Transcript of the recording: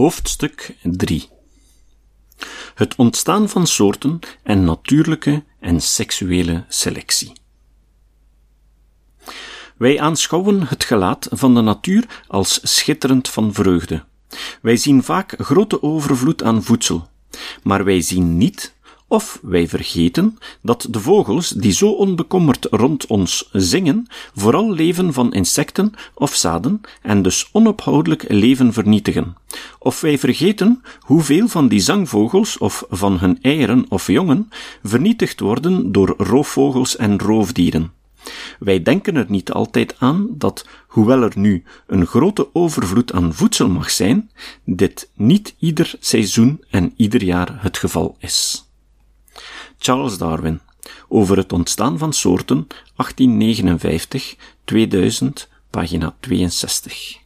Hoofdstuk 3 Het ontstaan van soorten en natuurlijke en seksuele selectie. Wij aanschouwen het gelaat van de natuur als schitterend van vreugde. Wij zien vaak grote overvloed aan voedsel, maar wij zien niet of wij vergeten dat de vogels die zo onbekommerd rond ons zingen, vooral leven van insecten of zaden en dus onophoudelijk leven vernietigen. Of wij vergeten hoeveel van die zangvogels of van hun eieren of jongen vernietigd worden door roofvogels en roofdieren. Wij denken er niet altijd aan dat, hoewel er nu een grote overvloed aan voedsel mag zijn, dit niet ieder seizoen en ieder jaar het geval is. Charles Darwin over het ontstaan van soorten 1859-2000, pagina 62.